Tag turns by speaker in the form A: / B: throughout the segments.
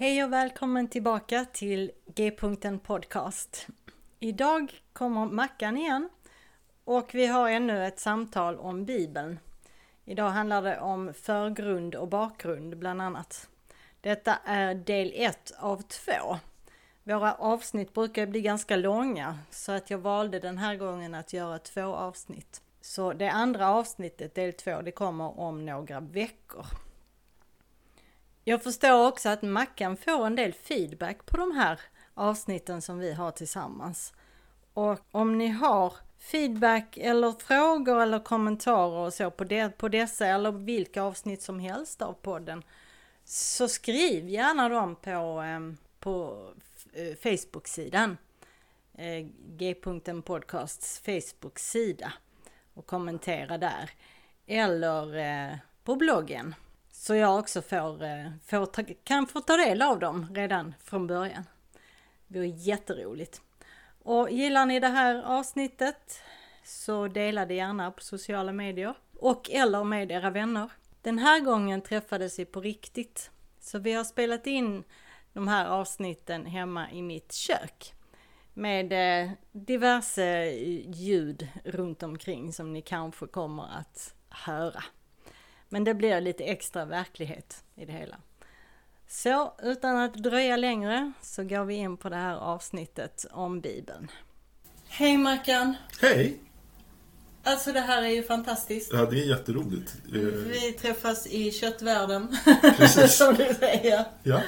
A: Hej och välkommen tillbaka till G-punkten Podcast. Idag kommer Mackan igen och vi har ännu ett samtal om Bibeln. Idag handlar det om förgrund och bakgrund bland annat. Detta är del 1 av 2. Våra avsnitt brukar bli ganska långa så att jag valde den här gången att göra två avsnitt. Så det andra avsnittet, del 2, det kommer om några veckor. Jag förstår också att Mackan får en del feedback på de här avsnitten som vi har tillsammans. Och om ni har feedback eller frågor eller kommentarer och så på, det, på dessa eller vilka avsnitt som helst av podden så skriv gärna dem på, ehm, på eh, Facebook-sidan. Eh, G-punkten Podcasts Facebook-sida och kommentera där. Eller eh, på bloggen. Så jag också får, eh, får ta, kan få ta del av dem redan från början. Det vore jätteroligt. Och gillar ni det här avsnittet så dela det gärna på sociala medier och eller med era vänner. Den här gången träffades vi på riktigt. Så vi har spelat in de här avsnitten hemma i mitt kök. Med eh, diverse ljud runt omkring som ni kanske kommer att höra. Men det blir lite extra verklighet i det hela. Så utan att dröja längre så går vi in på det här avsnittet om Bibeln. Hej Mackan!
B: Hej!
A: Alltså det här är ju fantastiskt.
B: Ja, det är jätteroligt.
A: Vi träffas i köttvärlden.
B: Precis.
A: Som du säger.
B: Ja,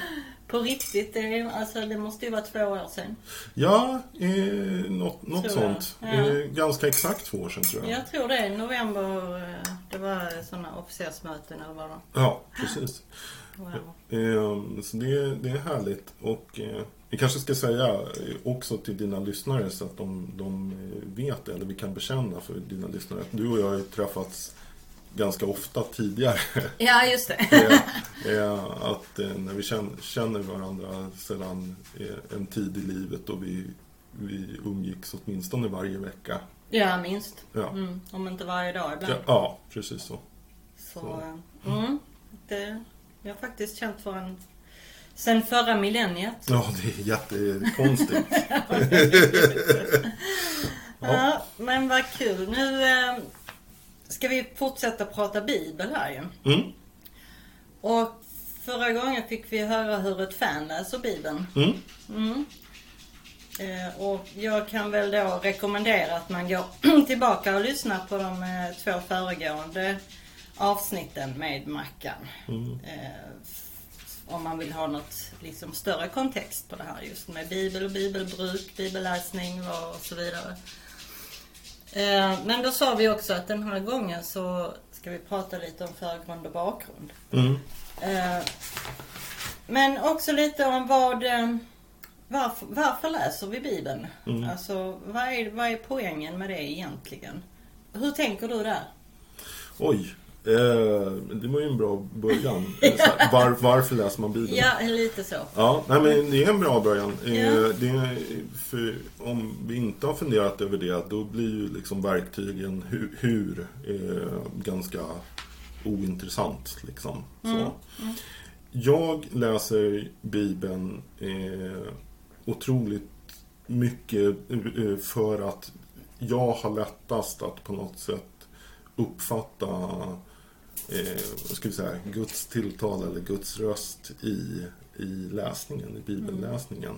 A: På riktigt, det, är, alltså, det måste ju vara två år sedan.
B: ja eh, något, något sånt.
A: Ja.
B: Eh, ganska exakt två år sedan tror jag.
A: Jag tror det, november, eh, det var sådana officersmöten eller vad det.
B: Ja, precis.
A: Wow.
B: Eh, så det, det är härligt. Och eh, vi kanske ska säga eh, också till dina lyssnare så att de, de eh, vet det, eller vi kan bekänna för dina lyssnare att du och jag har träffats ganska ofta tidigare.
A: Ja, just det.
B: Eh, eh, att eh, när vi känner, känner varandra sedan eh, en tid i livet och vi, vi umgicks åtminstone varje vecka.
A: Ja, minst.
B: Ja,
A: Mm, om inte varje dag ibland.
B: ja, ja precis så.
A: Så,
B: Så.
A: eh, mm, det, jag har faktiskt känt för en... Sen förra millenniet.
B: Ja, det är jättekonstigt.
A: Ja. men vad kul. Nu ska vi fortsätta prata bibel här ju.
B: Mm,
A: Och förra gången fick vi höra hur ett fan läser bibeln.
B: mm,
A: Mm. Eh, och jag kan väl då rekommendera att man går tillbaka och lyssnar på de eh, två föregående avsnitten med Mackan.
B: mm.
A: Eh, om man vill ha något liksom större kontext på det här just med bibel och bibelbruk, bibelläsning och så vidare. Eh, men då sa vi också att den här gången så ska vi prata lite om förgrund och bakgrund.
B: Mm.
A: Eh, Men också lite om vad eh, varför, varför läser vi Bibeln?
B: Mm.
A: Alltså vad är, vad är poängen med det egentligen? Hur tänker du där?
B: Oj, eh, det var ju en bra början. Var, varför läser man Bibeln?
A: Ja, lite så.
B: Ja, nej, men det är en bra början. Eh,
A: Ja.
B: Är, för om vi inte har funderat över det, då blir ju liksom verktygen hur, hur eh, ganska ointressant. Liksom. Så. Jag läser Bibeln eh, otroligt mycket för att jag har lättast att på något sätt uppfatta eh, vad ska vi säga, Guds tilltal eller Guds röst i, i läsningen, i bibelläsningen.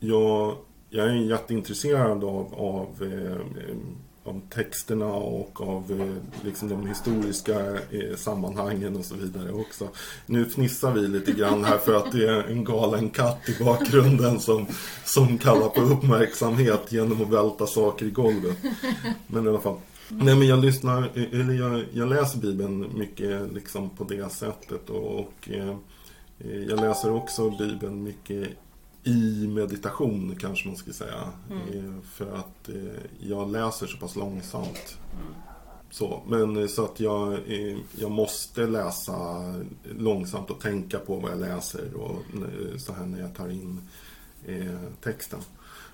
B: Jag, jag är jätteintresserad av, av, eh, av texterna och av eh, liksom de historiska eh, sammanhangen och så vidare också. Nu fnissar vi lite grann här för att det är en galen katt i bakgrunden som, som kallar på uppmärksamhet genom att välta saker i golvet. Men i alla fall. Nej men jag lyssnar, eller jag, jag läser Bibeln mycket liksom på det sättet och, och eh, jag läser också Bibeln mycket i meditation kanske man ska säga. Eh, för att eh, jag läser så pass långsamt. Så, men eh, så att jag, jag måste läsa långsamt och tänka på vad jag läser och så här när jag tar in texten.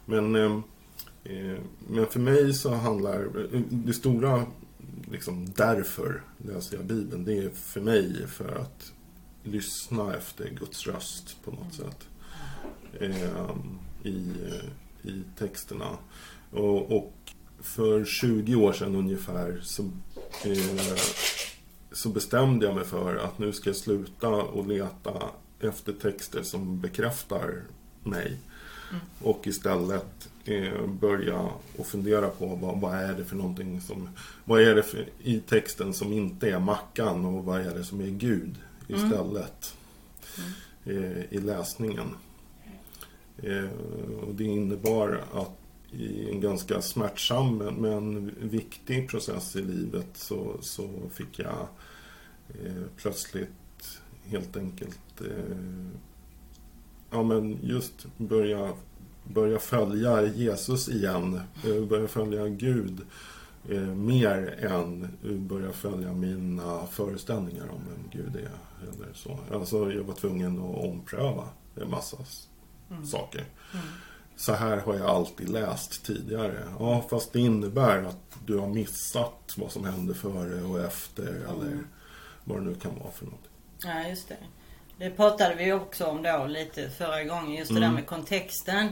B: Men, men för mig så handlar eh, det stora liksom därför läser jag Bibeln. Det är för mig för att lyssna efter Guds röst på något sätt. Eh, i, I texterna. Och, och, för 20 år sedan ungefär så, eh, så bestämde jag mig för att nu ska jag sluta och leta efter texter som bekräftar mig. Mm. Och istället eh, börja och fundera på vad, vad, är det för någonting som... Vad är det för, i texten som inte är Mackan och vad är det som är Gud istället. Mm. Eh, I läsningen. Eh, och det innebar att i en ganska smärtsam men viktig process i livet så, så fick jag eh, plötsligt helt enkelt eh, ja, men just börja, börja följa Jesus igen. Eh, börja följa Gud eh, mer än börja följa mina föreställningar om vem Gud är. Eller så. Alltså, jag var tvungen att ompröva en massa mm. saker. Mm. Så här har jag alltid läst tidigare. Ja, fast det innebär att du har missat vad som hände före och efter mm. eller vad det nu kan vara för något.
A: Ja, just det. Det pratade vi också om då lite förra gången, just det där mm. med kontexten.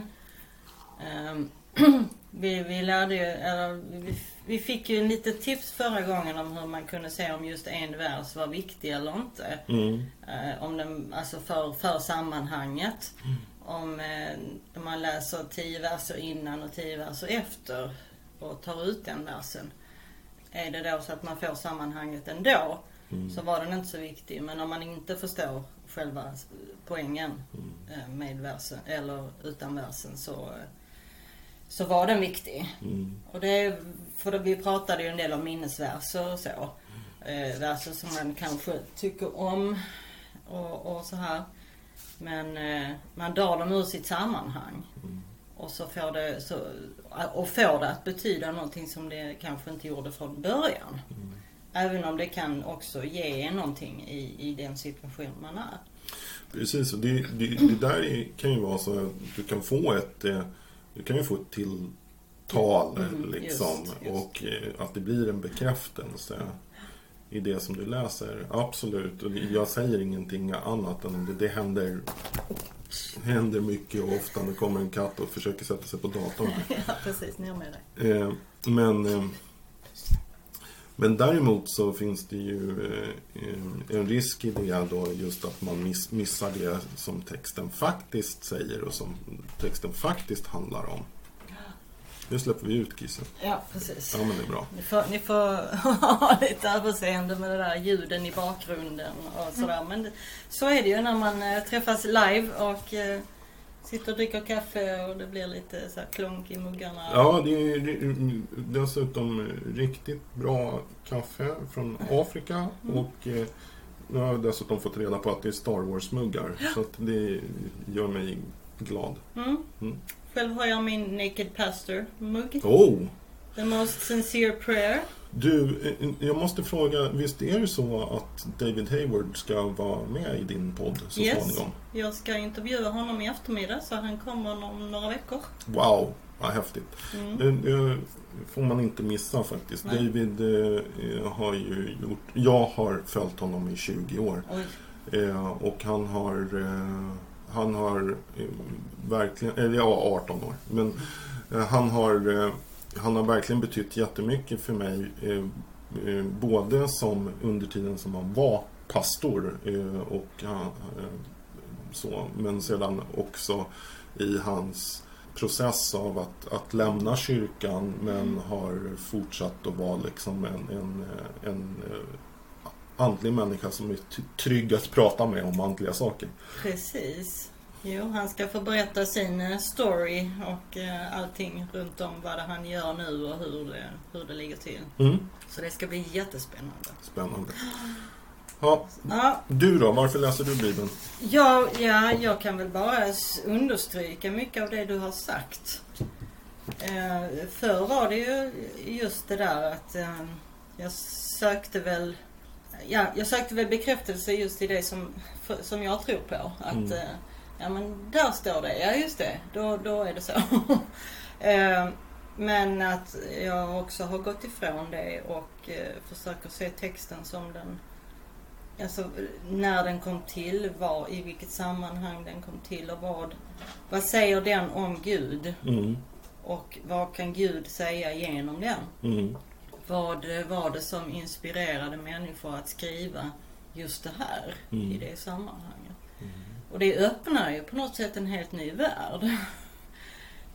A: Um, vi, vi lärde ju, eller vi, vi fick ju lite tips förra gången om hur man kunde se om just en vers var viktig eller inte. Mm. Uh, om den, alltså för, för sammanhanget. Mm. Om man läser tio verser innan och tio verser efter och tar ut den versen. Är det då så att man får sammanhanget ändå mm. så var den inte så viktig. Men om man inte förstår själva poängen mm. uh, med versen eller utan versen så så var den viktig. Mm. Och det, för vi pratade ju en del om minnesverser och så. Eh, verser som man kanske tycker om och, och så här. Men eh, man drar dem ur sitt sammanhang. Mm. Och så får det, så, och får det att betyda någonting som det kanske inte gjorde från början. Mm. Även om det kan också ge någonting i, i den situation man är.
B: Precis, och det, det, det där kan ju vara så att du kan få ett eh, du kan ju få ett tilltal mm, liksom. Just, just. Och eh, att det blir en bekräftelse i det som du läser. Absolut. Och jag säger ingenting annat än det. Det händer, händer mycket och ofta. Det kommer en katt och försöker sätta sig på datorn.
A: ja, precis. Ner med dig.
B: Eh, men, eh, men däremot så finns det ju en risk i det då just att man miss, missar det som texten faktiskt säger och som texten faktiskt handlar om. Nu släpper vi ut kissen.
A: Ja, precis.
B: Ja, men det är bra.
A: Ni får, ni får ha lite överseende med det där ljuden i bakgrunden och sådär. Mm. Men så är det ju när man äh, träffas live och äh, sitter och dricker kaffe och det blir lite så här klonk i muggarna.
B: Ja, det är dessutom riktigt bra kaffe från Afrika mm. och äh, nu har jag dessutom fått reda på att det är Star Wars-muggar. Så att det gör mig glad. Mm.
A: Mm. Själv har jag min Naked Pastor-mugg.
B: Oh!
A: The most sincere prayer.
B: Du, eh, jag måste fråga, visst är det så att David Hayward ska vara med i din podd så yes. småningom?
A: Jag ska intervjua honom i eftermiddag så han kommer om några veckor.
B: Wow, vad häftigt. Mm. Det, det, får man inte missa faktiskt. Nej. David eh, har ju gjort, jag har följt honom i 20 år. Eh, och han har eh, han har eh, verkligen, eller ja 18 år. Men eh, han har, eh, han har verkligen betytt jättemycket för mig. Både som under tiden som han var pastor och så, men sedan också i hans process av att, att lämna kyrkan men har fortsatt att vara liksom en, en, en andlig människa som är trygg att prata med om andliga saker.
A: Precis. Jo, han ska få berätta sin eh, story och eh, allting runt om vad han gör nu och hur det, hur det ligger till. Mm. Så det ska bli jättespännande.
B: Spännande. Ja. ja. Du då, varför läser du Bibeln?
A: Ja, ja, jag kan väl bara understryka mycket av det du har sagt. Eh, förr var det ju just det där att eh, jag sökte väl Ja, jag sökte väl bekräftelse just i det som, som jag tror på. Att mm. eh, Ja men där står det, ja just det, då, då är det så. Eh, men att jag också har gått ifrån det och eh, försöker se texten som den alltså när den kom till, var, i vilket sammanhang den kom till och vad, vad säger den om Gud?
B: Mm.
A: Och vad kan Gud säga genom den?
B: Mm.
A: Vad var det som inspirerade människor att skriva just det här
B: Mm.
A: i det sammanhanget? Och det öppnar ju på något sätt en helt ny värld.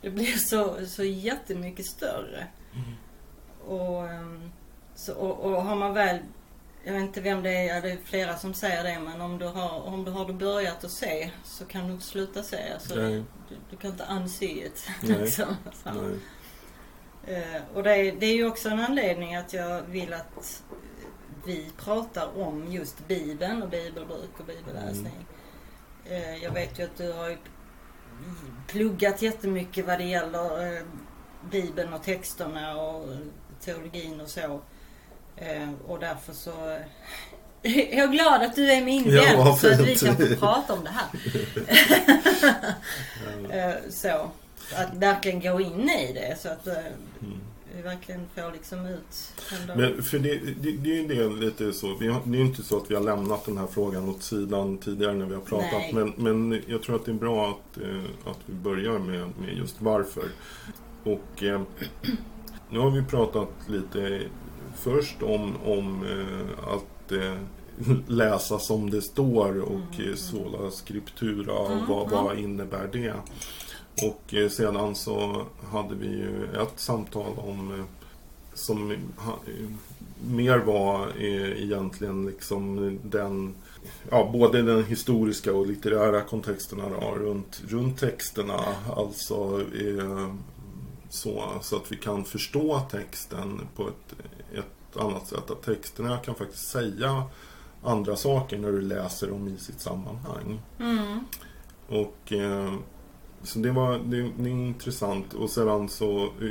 A: Det blir så, så jättemycket större. Och, ehm, så, och, och har man väl, jag vet inte vem det är, det är flera som säger det, men om du har, om du har börjat att se så kan du inte sluta se. Alltså, du, du kan inte unsee it.
B: Nej.
A: liksom. Eh, och det är, det är ju också en anledning att jag vill att vi pratar om just Bibeln och bibelbruk och bibelläsning. Eh, jag vet ju att du har pluggat jättemycket vad det gäller eh, Bibeln och texterna och teologin och så. Eh, och därför så är jag glad att du är min
B: Ja,
A: vän
B: vad
A: så att vi kan få prata om det här. Eh, så. Att verkligen gå in i det så att eh,
B: Mm.
A: Vi verkligen får liksom ut.
B: Men för det, det, det är ju det lite så. Vi har, det är ju inte så att vi har lämnat den här frågan åt sidan tidigare när vi har pratat. Men, men jag tror att det är bra att, eh, att vi börjar med, med just varför. Och eh, nu har vi pratat lite först om, om eh, att eh, läsa som det står och
A: Mm.
B: eh, sola scriptura och
A: Mm,
B: vad,
A: mm.
B: vad innebär det? Och eh, sedan så hade vi ju ett samtal om eh, som eh, mer var egentligen liksom den Ja, både den historiska och litterära kontexterna då, runt, runt texterna. Alltså så, så att vi kan förstå texten på ett, ett annat sätt. Att texterna kan faktiskt säga andra saker när du läser dem i sitt sammanhang.
A: Mm.
B: Och så det var det, det är intressant och sedan så eh,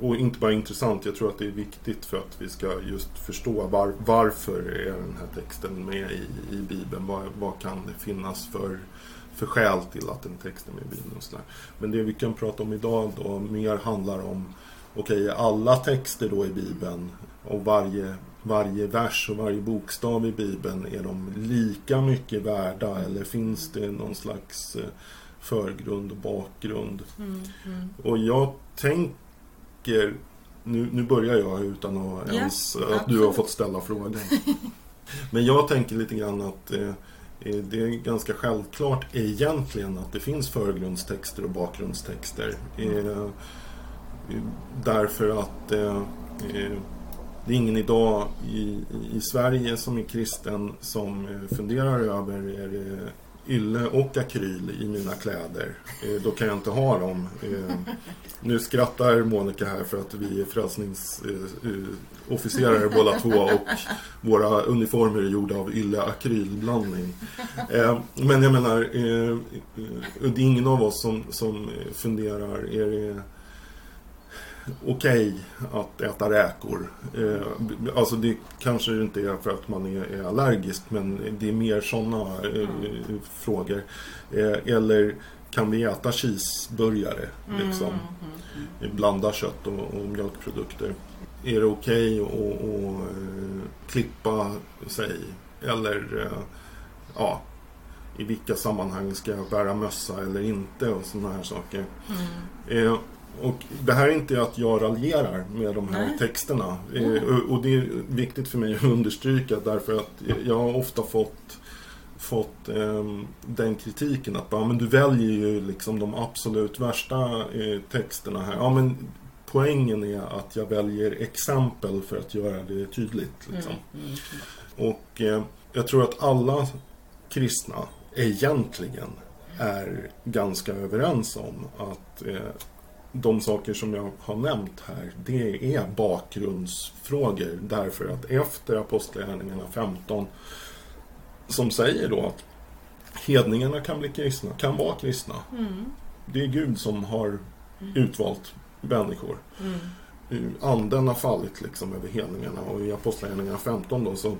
B: och inte bara intressant, jag tror att det är viktigt för att vi ska just förstå var, varför är den här texten med i, i Bibeln. Vad, vad kan det finnas för, för skäl till att den texten är med i Bibeln och sådär. Men det vi kan prata om idag då mer handlar om Okej, är alla texter då i Bibeln och varje, varje vers och varje bokstav i Bibeln, är de lika mycket värda eller finns det någon slags eh, förgrund och bakgrund?
A: Mm. Mm.
B: Och jag tänker, nu, nu börjar jag utan att
A: Ja,
B: ens att du har fått ställa frågan. Men jag tänker lite grann att eh, eh, det är ganska självklart egentligen att det finns förgrundstexter och bakgrundstexter. Eh, därför att eh, eh, det är ingen idag i, i Sverige som är kristen som eh, funderar över är det ylle och akryl i mina kläder. Eh, då kan jag inte ha dem. Eh, nu skrattar Monica här för att vi är frälsningsofficerare eh, båda två och våra uniformer är gjorda av ylle-akrylblandning. Men jag menar, det är ingen av oss som, som funderar, är det okej att äta räkor. Eh, alltså det kanske inte är för att man är, är allergisk men det är mer sådana eh, frågor. Eh, eller kan vi äta cheeseburgare? Liksom,
A: Mm.
B: blanda kött och, och mjölkprodukter. Är det okej att att, eh, klippa sig? Eller eh, ja, i vilka sammanhang ska jag bära mössa eller inte och sådana här saker.
A: Mm.
B: Eh, och det här är inte att jag raljerar med de här
A: Nej.
B: texterna. Eh, och, det är viktigt för mig att understryka därför att jag har ofta fått fått ehm, den kritiken att bara, men du väljer ju liksom de absolut värsta eh, texterna här. Ja, men poängen är att jag väljer exempel för att göra det tydligt. Liksom.
A: Mm. Mm.
B: Och eh, jag tror att alla kristna egentligen är ganska överens om att de saker som jag har nämnt här, det är bakgrundsfrågor. Därför att efter Apostlagärningarna 15 som säger då att hedningarna kan bli kristna, kan vara kristna.
A: Mm.
B: Det är Gud som har utvalt människor.
A: Mm.
B: Anden har fallit liksom över hedningarna och i Apostlagärningarna 15 då så,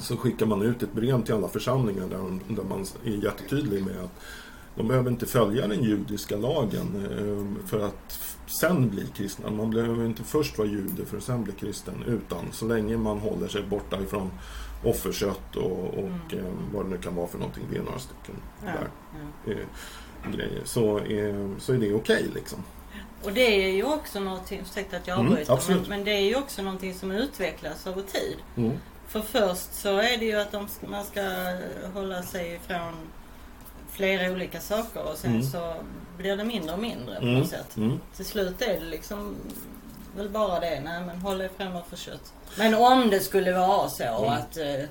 B: så skickar man ut ett brev till alla församlingar där, där man är jättetydlig med att de behöver inte följa den judiska lagen eh, för att sen bli kristna. Man behöver inte först vara jude för att sen bli kristen. Utan så länge man håller sig borta ifrån offerkött och, och mm. eh, vad det nu kan vara för någonting. Det är några stycken ja, där, ja. Eh, grejer. Så, eh, så är det okej okay, liksom.
A: Och det är ju också någonting, ursäkta att jag mm, avbryter, mm, men, men, det är ju också någonting som utvecklas över tid. Mm. För först så är det ju att de, man ska hålla sig ifrån flera olika saker och sen mm. så blir det mindre och mindre på mm. något sätt. Mm. Till slut är det liksom väl bara det, nej men håll dig främmande för kött. Men om det skulle vara så mm. att eh,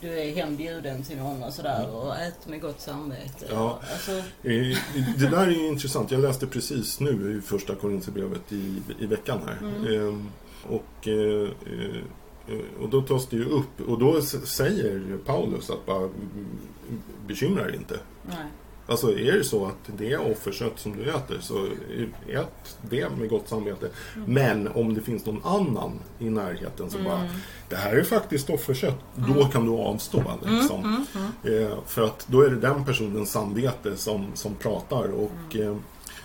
A: du är hembjuden till någon och sådär och äter med gott samvete.
B: Ja. Alltså... Eh, det där är intressant. Jag läste precis nu i första Korinthierbrevet i, i veckan här. Mm. Ehm, och, eh, och då tas det ju upp och då säger Paulus att bara bekymra dig inte. Nej. Alltså är det så att det är offerkött som du äter så ät det med gott samvete. Mm. Men om det finns någon annan i närheten som mm. bara Det här är faktiskt offerkött. Mm. Då kan du avstå. Mm, liksom. Mm, mm. Eh, för att då är det den personens samvete som, som pratar. Och, eh,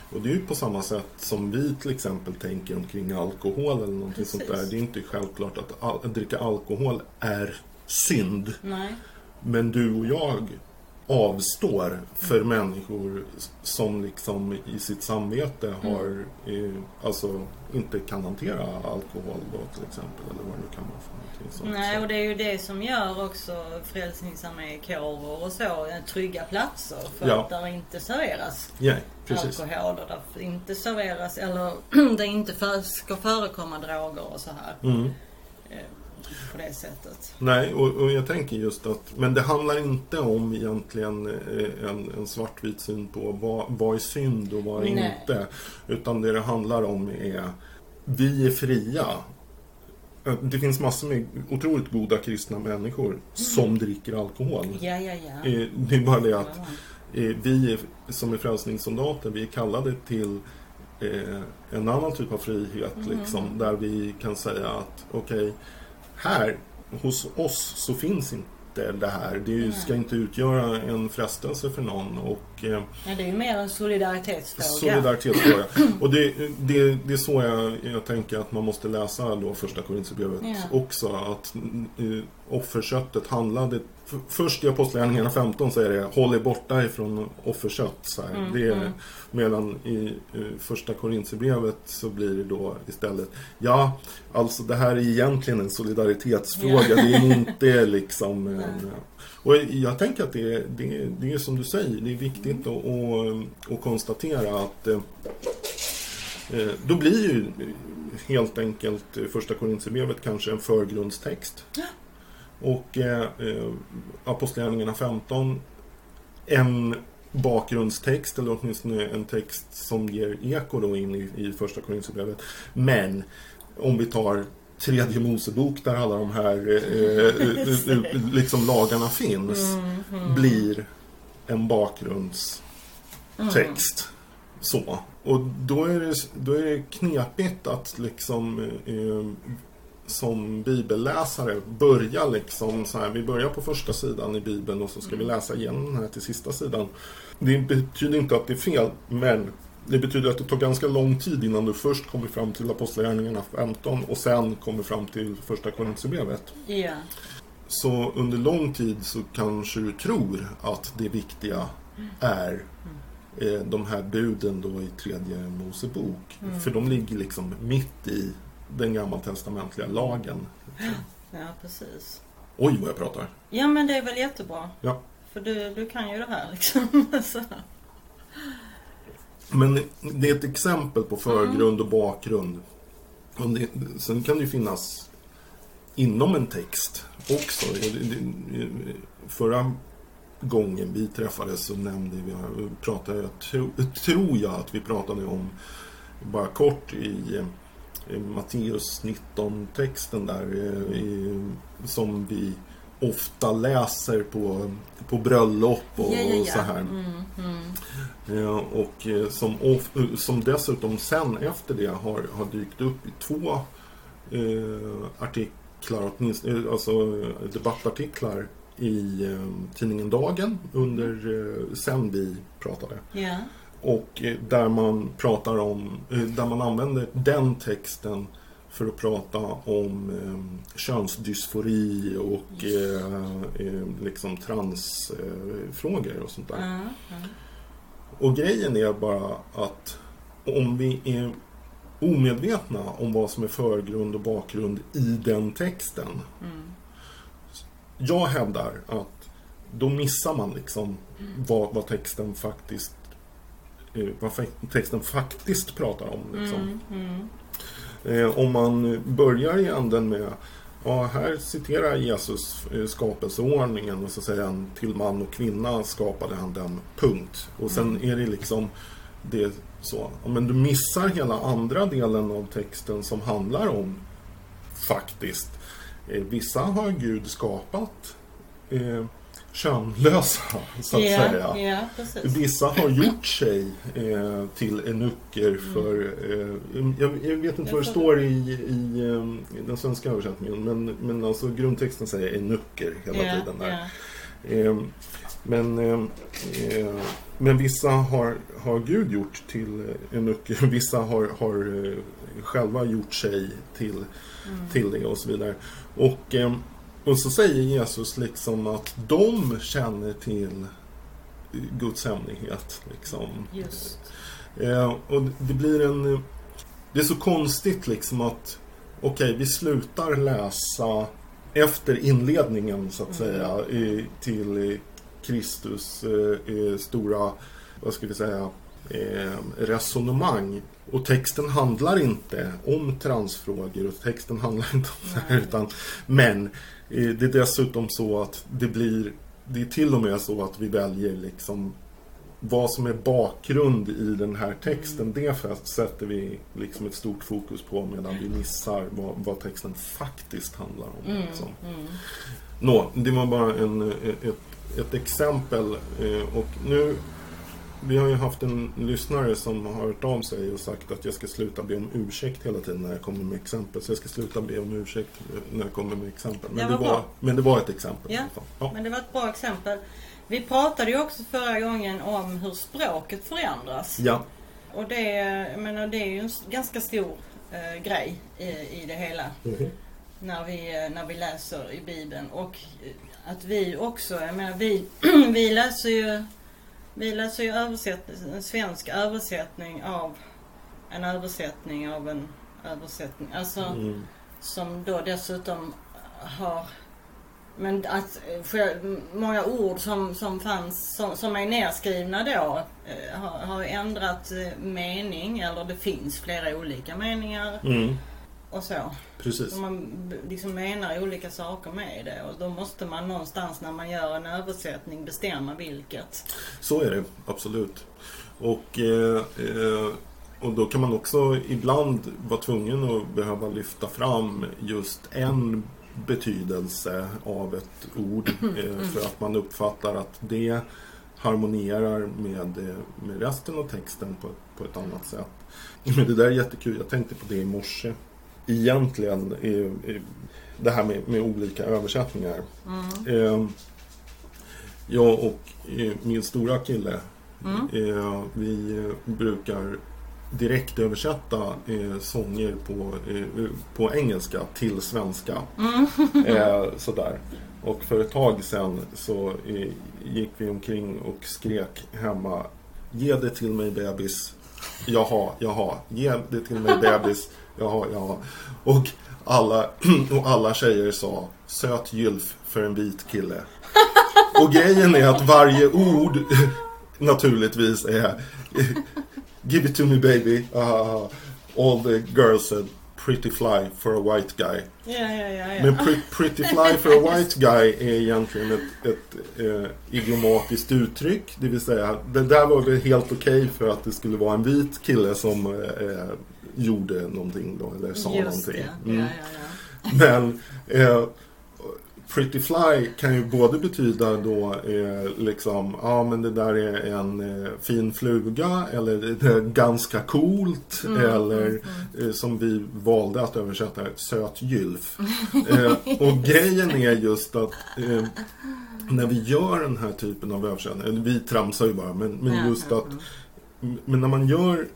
B: och det är ju på samma sätt som vi till exempel tänker omkring alkohol eller någonting Precis. sånt där. Det är inte självklart att, all, att dricka alkohol är synd. Nej. Men du och jag avstår för mm. människor som liksom i sitt samvete mm. har mm. alltså inte kan hantera alkohol då till exempel eller vad det kan vara för någonting
A: sånt. Nej och det är ju det som gör också Frälsningsarmékårer och så trygga platser för ja. att där inte serveras
B: yeah,
A: alkohol och där inte serveras eller det inte för, ska förekomma droger och så här. Mm. På det sättet.
B: Nej, och, och, jag tänker just att, men det handlar inte om egentligen eh, en, en svartvit syn på vad, vad är synd och vad är Nej. inte. Utan det det handlar om är, vi är fria. Eh, det finns massor med otroligt goda kristna människor mm. som dricker alkohol.
A: Ja, ja, ja.
B: Eh, det är bara det att vi som är frälsningssoldater, vi är kallade till en annan typ av frihet. Mm. Liksom, där vi kan säga att okej, okay, här hos oss så finns inte det här. Det ska inte utgöra en frestelse för någon. Och,
A: eh, ja, det är ju mer en solidaritetsfråga.
B: Solidaritetsfråga. och det, det, det är så jag, jag tänker att man måste läsa då första Korinthierbrevet ja. också. Att uh, offerköttet handlade Först i Apostlagärningarna 15 så är det Håll er borta ifrån offerkött. Så mm, det är, mm. Medan i första Korintierbrevet så blir det då istället Ja, alltså det här är egentligen en solidaritetsfråga. Yeah. Det är inte liksom en, Och jag tänker att det är, det, det är som du säger, det är viktigt mm. att, att, att konstatera att eh, eh, då blir ju helt enkelt första Korintierbrevet kanske en förgrundstext. Och eh, eh Apostlagärningarna 15 en bakgrundstext eller åtminstone en text som ger eko då in i, i första Korinthierbrevet. Men om vi tar tredje Mosebok där alla de här eh, eh, eh liksom lagarna finns mm, mm. blir en bakgrundstext. Mm. Så. Och då är, det, då är det knepigt att liksom eh, som bibelläsare börja liksom så här, vi börjar på första sidan i bibeln och så ska vi mm. läsa igenom den här till sista sidan. Det betyder inte att det är fel, men det betyder att det tar ganska lång tid innan du först kommer fram till Apostlagärningarna 15 och sen kommer fram till första Korinthierbrevet.
A: Yeah.
B: Så under lång tid så kanske du tror att det viktiga mm. är eh, de här buden då i tredje Mosebok. Mm. För de ligger liksom mitt i den gammaltestamentliga lagen.
A: Ja, precis.
B: Oj, vad jag pratar.
A: Ja, men det är väl jättebra.
B: Ja.
A: För du, du kan ju det här liksom.
B: men det är ett exempel på förgrund och bakgrund. Och det, sen kan det ju finnas inom en text också. Förra gången vi träffades så nämnde vi, pratade, jag tro, tror jag att vi pratade om, bara kort i Matteus 19-texten där eh, som vi ofta läser på, på bröllop och, ja, ja, ja. så här. Mm, mm. och eh, som, som dessutom sen efter det har, har dykt upp i två eh, artiklar, åtminstone, alltså debattartiklar i eh, tidningen Dagen under eh, sen vi pratade. Och eh, där man pratar om, eh, där man använder den texten för att prata om eh, könsdysfori och eh, eh, liksom transfrågor och sånt där.
A: Ja.
B: Och grejen är bara att om vi är omedvetna om vad som är förgrund och bakgrund i den texten. Jag hävdar att då missar man liksom vad, vad texten faktiskt eh, vad fa- texten faktiskt pratar om. Liksom. Eh, om man börjar i änden med Ja, här citerar Jesus eh, skapelseordningen och så säger han till man och kvinna skapade han dem, punkt. Och sen är det liksom det så. Men du missar hela andra delen av texten som handlar om faktiskt. Eh, vissa har Gud skapat eh, könlösa, så att
A: ja,
B: säga.
A: precis.
B: Vissa har gjort sig eh, till enucker för... Eh, jag, jag vet inte vad det står i, i, eh, den svenska översättningen men, men alltså grundtexten säger enucker hela
A: Ja,
B: tiden där.
A: ja.
B: Eh, men, eh, eh, men vissa har, har Gud gjort till enucker, vissa har, har själva gjort sig till, till det och så vidare. Och, eh, och så säger Jesus liksom att de känner till Guds hemlighet. Liksom.
A: Just.
B: Eh, och det blir en... Det är så konstigt liksom att okej, vi slutar läsa efter inledningen så att säga i, till Kristus eh, stora, vad ska vi säga, eh, resonemang. Och texten handlar inte om transfrågor och texten handlar inte om det här utan men det är dessutom så att det blir det är till och med så att vi väljer liksom vad som är bakgrund i den här texten, det sätter vi liksom ett stort fokus på medan vi missar vad, vad texten faktiskt handlar om. Liksom. Nå, det var bara en, ett, ett exempel. eh, Och nu, vi har ju haft en lyssnare som har hört av sig och sagt att jag ska sluta be om ursäkt hela tiden när jag kommer med exempel. Så jag ska sluta be om ursäkt när jag kommer med exempel. Men, det, var,
A: bra.
B: men det var ett exempel.
A: Ja.
B: Ja.
A: Men det var ett bra exempel. Vi pratade ju också förra gången om hur språket förändras.
B: ja.
A: Och det, jag menar, det är ju en ganska stor eh, grej i, i det hela.
B: Mhm.
A: När vi, eh, när vi läser i Bibeln. Och eh, att vi också, jag menar vi, vi läser ju vi läser ju översätt, en svensk översättning av en översättning av en översättning. Alltså
B: Mm.
A: som då dessutom har men att själv- många ord som, som fanns, som, som är nedskrivna då, eh, har, har ändrat eh, mening eller det finns flera olika meningar
B: Mm.
A: Och så.
B: Precis.
A: Så man liksom menar olika saker med det och då måste man någonstans när man gör en översättning bestämma vilket.
B: Så är det, absolut. Och, eh, eh, och då kan man också ibland vara tvungen att behöva lyfta fram just en betydelse av ett ord eh, för att man uppfattar att det harmonierar med, med resten av texten på, på ett annat sätt. Men det där är jättekul, jag tänkte på det i morse. Egentligen, eh, eh, det här med, med olika översättningar. Eh, jag och eh, min stora kille, eh, vi brukar direkt översätta sånger på, på engelska till svenska. Eh, sådär. Och för ett tag sedan så gick vi omkring och skrek hemma Ge det till mig bebis. Jaha, jaha. Ge det till mig bebis. Jaha, jaha. Och alla, och alla tjejer sa Söt gylf för en vit kille. Och grejen är att varje ord naturligtvis är Give it to me baby. Ah, all the girls said Pretty fly for a white guy.
A: Ja, ja, ja. ja.
B: Men pre- pretty fly for a white guy är egentligen ett, ett eh, idiomatiskt uttryck. Det vill säga, det där var väl helt okej för att det skulle vara en vit kille som eh, gjorde någonting då, eller sa
A: Just
B: någonting.
A: det.
B: Mm.
A: Ja, ja, ja.
B: Men eh, Pretty Fly kan ju både betyda då eh, liksom, ja men det där är en eh, fin fluga eller det är ganska coolt eller eh, som vi valde att översätta söt gylf. eh, och grejen är just att eh, när vi gör den här typen av översättning, eller vi tramsar ju bara, men, men just att men när man gör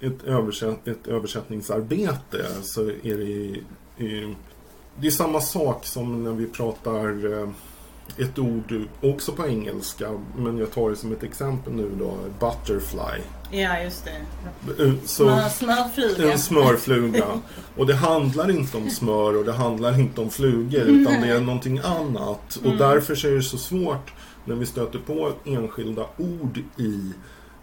B: ett, översätt, ett översättningsarbete så är det eh, det är samma sak som när vi pratar eh, ett ord också på engelska, men jag tar det som ett exempel nu då, butterfly.
A: Ja, just det.
B: Eh, Så,
A: Smör, smörfluga.
B: en smörfluga. Och det handlar inte om smör och det handlar inte om flugor utan det är någonting annat. Och därför så är det så svårt när vi stöter på enskilda ord i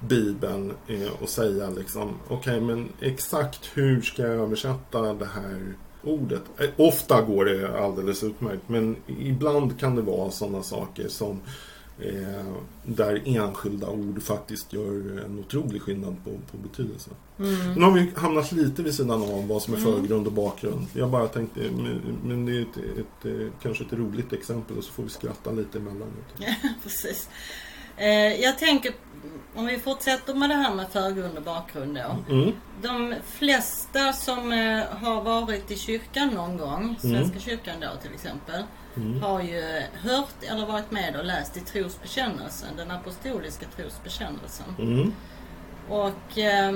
B: Bibeln eh, och säga liksom okej men exakt hur ska jag översätta det här ordet? Eh, ofta går det alldeles utmärkt men ibland kan det vara sådana saker som eh, där enskilda ord faktiskt gör en otrolig skillnad på, på betydelse.
A: Mm.
B: Nu har vi hamnat lite vid sidan av vad som är förgrund och bakgrund. Jag bara tänkte, men, det är ett, ett, kanske ett roligt exempel och så får vi skratta lite emellanåt.
A: Precis. Eh, jag tänker, om vi fortsätter med det här med förgrund och bakgrund då.
B: Mm.
A: De flesta som eh, har varit i kyrkan någon gång, Svenska kyrkan då till exempel, har ju hört eller varit med och läst i trosbekännelsen, den apostoliska trosbekännelsen.
B: Mm.
A: Och eh,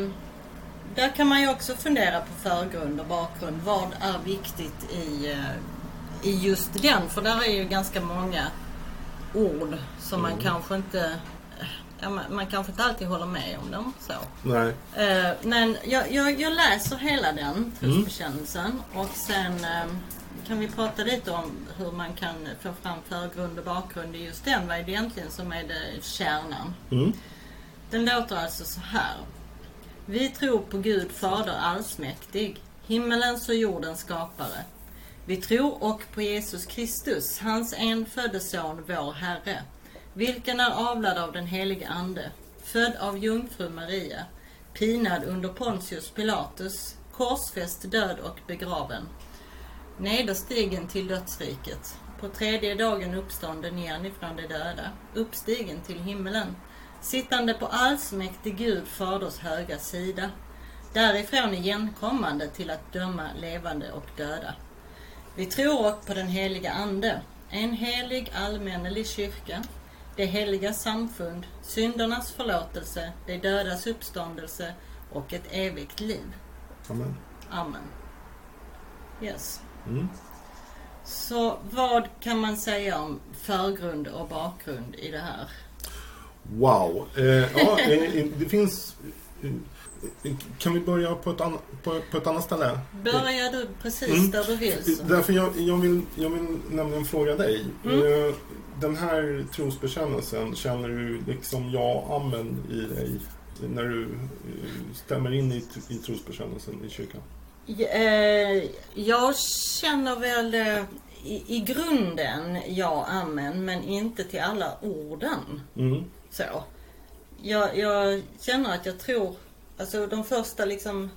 A: där kan man ju också fundera på förgrund och bakgrund. Vad är viktigt i, eh, i just den? För där är ju ganska många ord som man kanske inte ja, man, man kanske inte alltid håller med om dem. Så.
B: Nej.
A: Eh, men jag, jag, jag läser hela den trosbekännelsen och sen eh, kan vi prata lite om hur man kan få fram förgrund och bakgrund i just den. Vad är det egentligen som är det kärnan?
B: Mm.
A: Den låter alltså så här. Vi tror på Gud Fader allsmäktig, himmelens och jordens skapare. Vi tror och på Jesus Kristus, hans enfödde son, vår Herre, vilken är avlad av den helige Ande, född av jungfru Maria, pinad under Pontius Pilatus, korsfäst, död och begraven, nederstigen till dödsriket, på tredje dagen uppstånden igen ifrån de döda, uppstigen till himmelen, sittande på allsmäktig Gud Faders höga sida, därifrån igenkommande till att döma levande och döda. Vi tror också på den heliga Ande, en helig allmännelig kyrka, det heliga samfund, syndernas förlåtelse, de dödas uppståndelse och ett evigt liv.
B: Amen.
A: Amen. Yes.
B: Mm.
A: Så vad kan man säga om förgrund och bakgrund i det här?
B: Wow. Eh, ja, eh, det finns... Kan vi börja på ett, ann- på, på ett annat ställe?
A: Börjar du precis
B: Mm.
A: där du vill så.
B: Därför jag, jag, vill, jag vill nämligen fråga dig.
A: Mm.
B: Eh, Den här trosbekännelsen, känner du liksom ja, amen i dig när du eh, stämmer in i, i trosbekännelsen i kyrkan?
A: Eh, Jag känner väl i, i grunden ja, amen, men inte till alla orden.
B: Mm.
A: Så. Jag, jag känner att jag tror, alltså de första liksom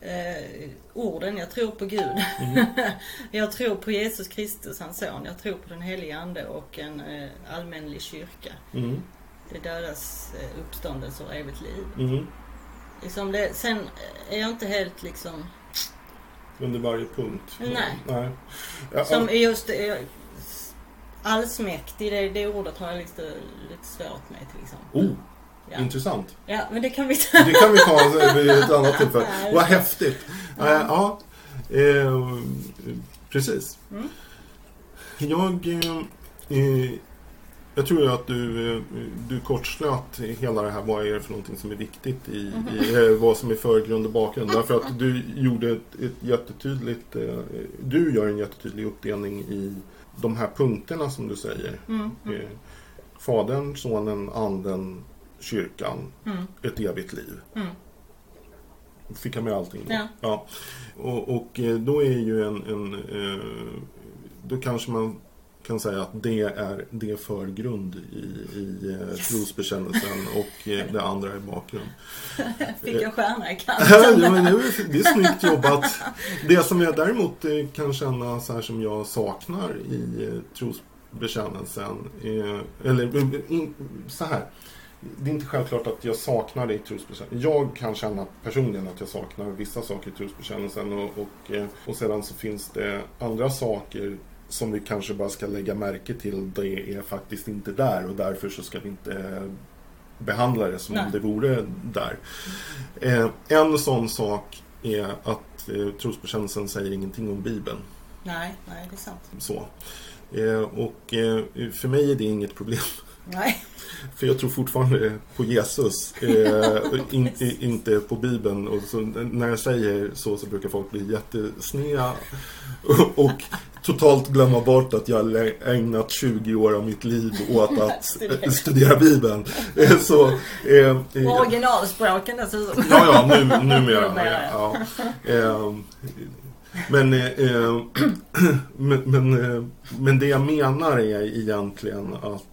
A: eh, orden, jag tror på Gud. jag tror på Jesus Kristus, hans son. Jag tror på den helige Ande och en eh, allmänlig kyrka.
B: Mm.
A: Det dödas eh, uppståndelse och evigt liv.
B: Mm.
A: Liksom det, sen är jag inte helt liksom,
B: Under varje punkt?
A: Nej.
B: Nej. Ja,
A: som är just eh, allsmäktig, det, det ordet har jag lite, lite svårt med till exempel.
B: Oh,
A: Ja.
B: intressant.
A: ja, men det kan vi ta.
B: Det kan vi ta vid ett annat tillfälle. Vad häftigt. Ja, ja eh, precis.
A: Mm.
B: Jag, eh, eh, jag tror att du, eh, du kortslöt hela det här. Vad är det för någonting som är viktigt i, i eh, vad som är förgrund och bakgrund. Därför att du gjorde ett, ett jättetydligt, eh, du gör en jättetydlig uppdelning i de här punkterna som du säger.
A: Mm,
B: Eh, Fadern, Sonen, Anden, Kyrkan,
A: mm,
B: ett evigt liv.
A: mm.
B: Fick jag med allting då?
A: Ja.
B: ja. Och, och eh, då är ju en, en eh, då kanske man kan säga att det är, det är förgrund i, i eh,
A: Yes.
B: trosbekännelsen och det andra är bakgrund.
A: Fick jag stjärna i
B: ja,
A: kanten.
B: men det, är, det är snyggt jobbat. Det som jag däremot kan känna så här som jag saknar i trosbekännelsen, eller så här. Det är inte självklart att jag saknar det i trosbekännelsen. Jag kan känna personligen att jag saknar vissa saker i trosbekännelsen och, och, eh, och sedan så finns det andra saker som vi kanske bara ska lägga märke till, det är faktiskt inte där och därför så ska vi inte behandla det som
A: Nej.
B: om det vore där. Eh, en sån sak är att eh, trosbekännelsen säger ingenting om Bibeln.
A: Nej, nej, det är sant.
B: Så. Eh, och eh, för mig är det inget problem.
A: Nej,
B: För jag tror fortfarande på Jesus, eh, in, i, inte på Bibeln. Och så, när jag säger så så brukar folk bli jättesneda och, och totalt glömma bort att jag ägnat 20 år av mitt liv åt att
A: Studera.
B: eh, studera Bibeln. Eh, så, eh, eh,
A: originalspråken dessutom.
B: Ja, ja, nu, numera. Ja. Eh, men, eh, men, men, eh, men det jag menar är egentligen att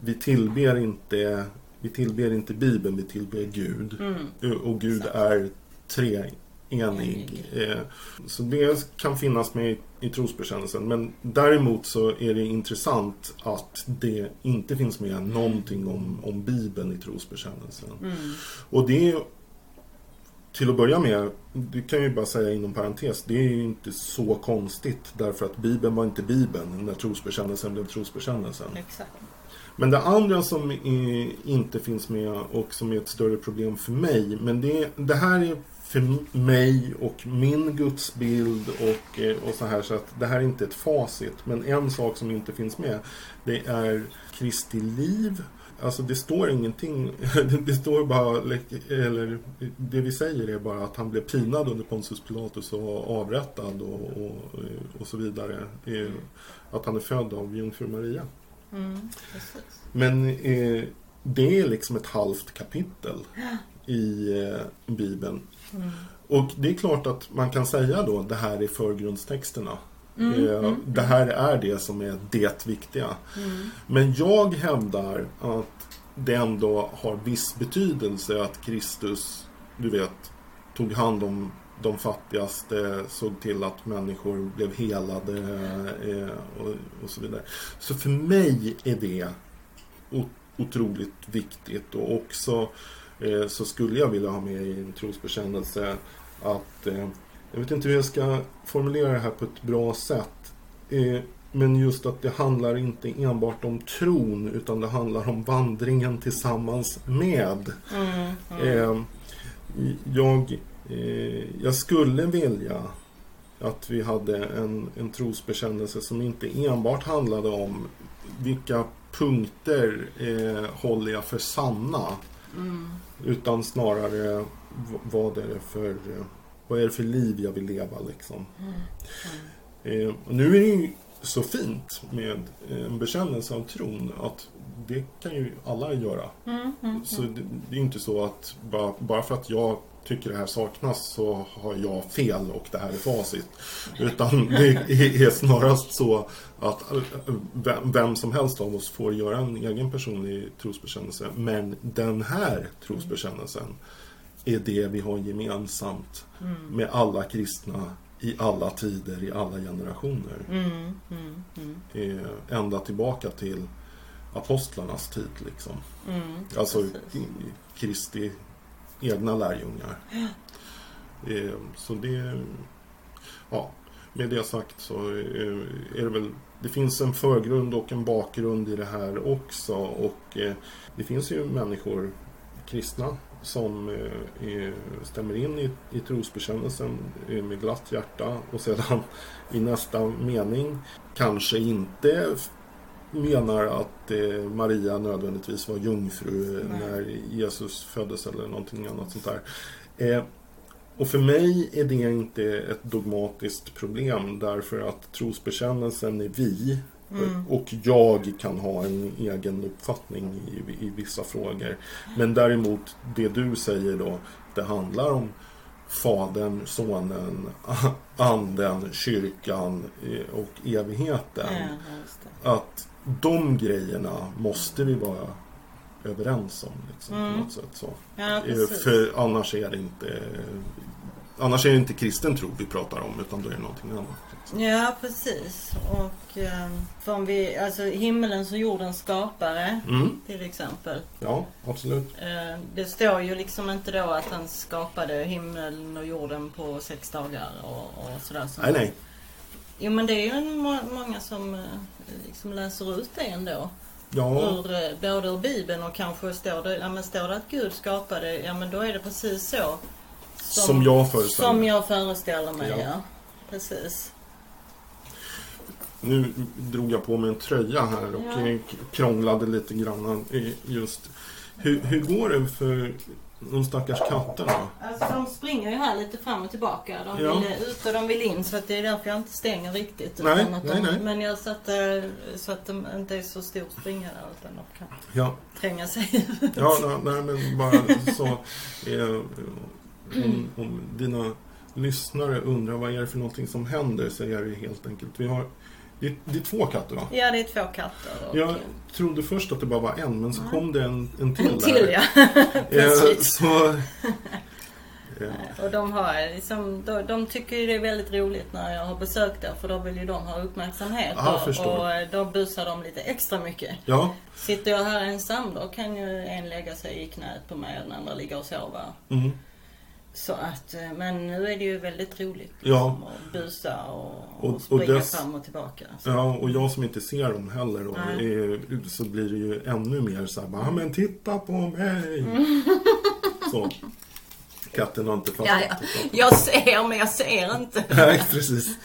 B: vi tillber inte, vi tillber inte Bibeln, vi tillber Gud.
A: Mm.
B: Och Gud är treenig. Eh, Så det kan finnas med i- i trosbekännelsen. Men däremot så är det intressant att det inte finns med någonting om, om Bibeln i trosbekännelsen.
A: Mm.
B: Och det är till att börja med, det kan jag ju bara säga inom parentes, det är ju inte så konstigt därför att Bibeln var inte Bibeln när trosbekännelsen blev trosbekännelsen.
A: Exakt.
B: Men det andra som är, inte finns med och som är ett större problem för mig, men det, det här är för mig och min gudsbild och, eh, och så här så att det här är inte ett facit. Men en sak som inte finns med, det är Kristi liv. Alltså det står ingenting, det står bara, eller det vi säger är bara att han blev pinad under Pontius Pilatus och avrättad och, och, och så vidare. Eh, att han är född av jungfru Maria.
A: Mm.
B: Men eh, det är liksom ett halvt kapitel i eh, Bibeln.
A: Mm.
B: Och det är klart att man kan säga då det här är förgrundstexterna.
A: Mm,
B: Eh, Det här är det som är det viktiga.
A: Mm.
B: Men jag hävdar att det ändå har viss betydelse att Kristus, du vet, tog hand om de fattigaste, såg till att människor blev helade eh, och, och så vidare. Så för mig är det otroligt viktigt och också eh, så skulle jag vilja ha med i en trosbekännelse att eh, jag vet inte hur jag ska formulera det här på ett bra sätt. Men just att det handlar inte enbart om tron utan det handlar om vandringen tillsammans med.
A: Mm. Mm.
B: Jag, jag skulle vilja att vi hade en, en trosbekännelse som inte enbart handlade om vilka punkter eh, håller jag för sanna.
A: Mm.
B: Utan snarare vad är det för, eh, vad är det för liv jag vill leva liksom. Eh, och nu är det ju så fint med en bekännelse av tron att det kan ju alla göra.
A: Mm. Mm.
B: Så det, det är inte så att bara, bara för att jag tycker det här saknas så har jag fel och det här är facit. Utan det är snarast så att vem, som helst av oss får göra en egen personlig trosbekännelse. Men den här trosbekännelsen är det vi har gemensamt
A: Mm.
B: med alla kristna i alla tider, i alla generationer.
A: Mm. Mm. Mm.
B: Ända tillbaka till apostlarnas tid liksom.
A: Mm.
B: Alltså Kristi egna lärjungar. Eh, Så det... Ja, med det sagt så eh, är det väl... Det finns en förgrund och en bakgrund i det här också. Och eh, det finns ju människor, kristna, som eh, stämmer in i, i trosbekännelsen eh, med glatt hjärta och sedan i nästa mening kanske inte menar att eh, Maria nödvändigtvis var jungfru
A: Nej.
B: när Jesus föddes eller någonting annat sånt där. Eh, och för mig är det inte ett dogmatiskt problem därför att trosbekännelsen är vi
A: Mm.
B: och jag kan ha en egen uppfattning i, i vissa frågor. Men däremot det du säger då, det handlar om Fadern, Sonen, Anden, Kyrkan eh, och evigheten.
A: Ja.
B: Att de grejerna måste vi vara överens om. Liksom,
A: Mm.
B: på något sätt, så.
A: Ja,
B: Eh. För annars är det inte Annars är det inte kristen tro vi pratar om utan då är det någonting annat. Liksom.
A: Ja, precis. Och för om vi, alltså himmelens och jordens skapare
B: Mm,
A: till exempel.
B: ja, absolut.
A: Eh, det står ju liksom inte då att han skapade himmeln och jorden på sex dagar och, och sådär. som-
B: Nej, nej.
A: Jo men det är ju må många som eh, liksom läser ut det ändå.
B: Ja,
A: Ur, eh, både ur Bibeln och kanske står det, ja, men står det att Gud skapade, ja men då är det precis så.
B: Som jag föreställer
A: Som
B: mig.
A: jag föreställer mig,
B: Ja.
A: ja. Precis.
B: nu drog jag på mig en tröja här och
A: Ja.
B: krånglade lite grann. Just. Hur, hur går det för de stackars katterna?
A: Alltså de springer ju här lite fram och tillbaka. De
B: Ja.
A: vill ut och de vill in så att det är därför jag inte stänger riktigt.
B: Nej, nej,
A: de,
B: nej.
A: Men jag satte så att de inte är så stor springare utan de kan
B: Ja,
A: tränga sig ut.
B: ja nej, nej men bara så. Eh, om, om dina lyssnare undrar vad är det för någonting som händer så är det helt enkelt. Vi har, det, det är två katter va?
A: Ja, det är två katter. Och
B: Jag trodde först att det bara var en men så kom det en, en till
A: en
B: där.
A: till ja.
B: Eh,
A: Plötsligt.
B: så, eh,
A: Och de, har, liksom, de, de tycker ju det är väldigt roligt när jag har besökt där för då vill ju de ha uppmärksamhet. Och,
B: förstår.
A: och eh, då busar de lite extra mycket.
B: ja,
A: Sitter jag här ensam då kan ju en lägga sig i knät på mig och den andra ligga och sova.
B: mm,
A: Så att, eh, men nu är det ju väldigt roligt.
B: Ja.
A: Liksom, att busa och,
B: Och-
A: och,
B: och
A: springa
B: dess-
A: fram och tillbaka. Så.
B: ja, och jag som inte ser dem heller då, eh, så blir det ju ännu mer så här, bara, "Ah, men titta på mig. Så. Katten har inte fattat.
A: Ja, ja. Jag ser men jag ser inte.
B: Nej, precis.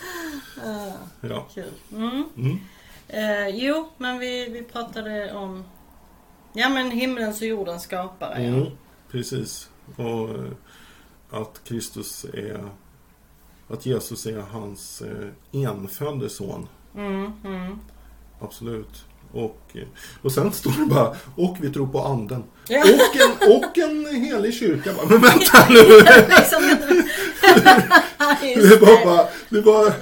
A: Ah,
B: Ja.
A: Kul. Mm.
B: Mm.
A: Eh, jo, men vi, vi pratade om Ja men himlens och jordens skapare.
B: Mm,
A: Ja.
B: precis. Och eh, att Kristus är att Jesus är hans eh, enfödde son.
A: Mm, mm.
B: Absolut. Och, eh, och sen står det bara och vi tror på anden.
A: Ja.
B: Och en, och en helig kyrka. Bara, Men vänta nu! Det var, bara, det, var,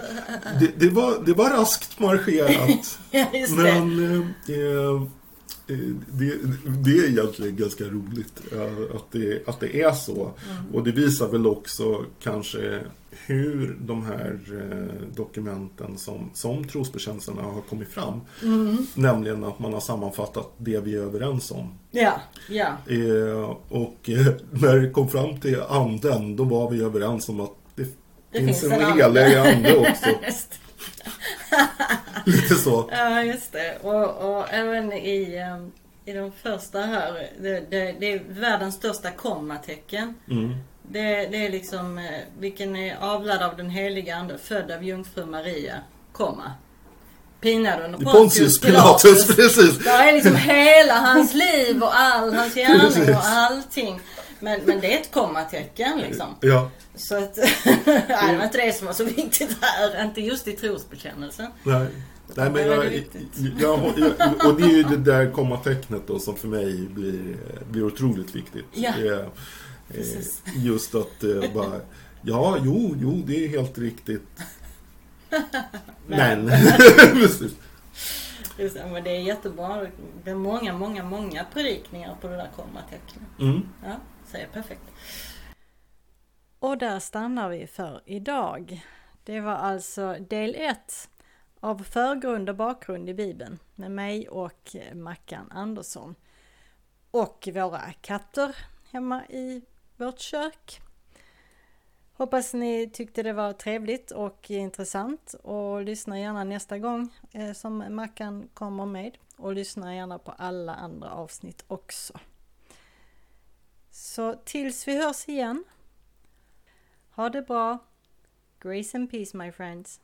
B: det, det, var, det var raskt marscherat. Men eh, det, det är egentligen ganska roligt eh, att det, att det är så.
A: Mm.
B: Och det visar väl också kanske hur de här eh, dokumenten som, som trosbekännelserna har kommit fram.
A: Mm.
B: Nämligen att man har sammanfattat det vi är överens om.
A: Ja, ja.
B: Eh, och när det kom fram till anden, då var vi överens om att det,
A: Det
B: finns,
A: finns
B: en
A: en
B: helig ande också. Lite så.
A: Ja, just det. Och, och även i, ehm, i de första här, det, det, det är världens största kommatecken.
B: Mm.
A: Det, det är liksom, eh, vilken är avlad av den heliga ande, född av jungfru Maria, komma. Pinad under
B: Pontius Pilatus, precis.
A: Där är liksom hela hans liv och all hans gärning och allting. Men, men det är ett kommatecken liksom.
B: Ja,
A: Så att, nej, det var inte det som var så viktigt här. Inte just i trosbekännelsen.
B: nej. Nej, men jag, jag, jag, och det är ju det där kommatecknet då som för mig blir, blir otroligt viktigt.
A: Ja. Precis.
B: eh, just att eh, bara, ja, jo, jo, det är helt riktigt. Men, precis.
A: Just det, men det är jättebra. Det är många, många, många predikningar på det där kommatecknet.
B: Mm.
A: Ja, säger perfekt.
C: Och där stannar vi för idag. Det var alltså del 1 av förgrund och bakgrund i Bibeln med mig och Mackan Andersson. Och våra katter hemma i vårt kök. Hoppas ni tyckte det var trevligt och intressant och lyssna gärna nästa gång eh, som Mackan kommer med. Och lyssna gärna på alla andra avsnitt också. Så tills vi hörs igen ha det bra. Grace and peace my friends.